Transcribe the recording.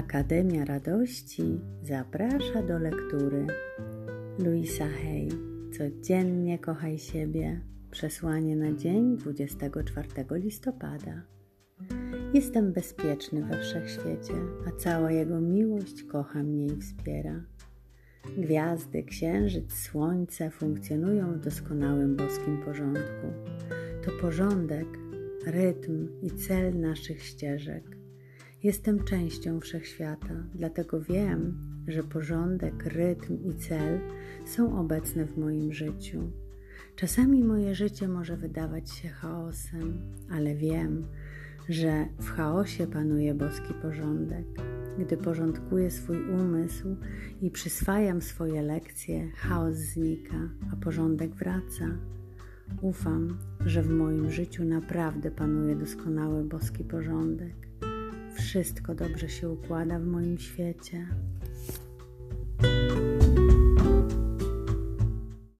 Akademia Radości zaprasza do lektury. Luisa Hay. Codziennie kochaj siebie. Przesłanie na dzień 24 listopada. Jestem bezpieczny we wszechświecie, a cała Jego miłość kocha mnie i wspiera. Gwiazdy, księżyc, słońce funkcjonują w doskonałym boskim porządku. To porządek, rytm i cel naszych ścieżek. Jestem częścią wszechświata, dlatego wiem, że porządek, rytm i cel są obecne w moim życiu. Czasami moje życie może wydawać się chaosem, ale wiem, że w chaosie panuje boski porządek. Gdy porządkuję swój umysł i przyswajam swoje lekcje, chaos znika, a porządek wraca. Ufam, że w moim życiu naprawdę panuje doskonały boski porządek wszystko dobrze się układa w moim świecie.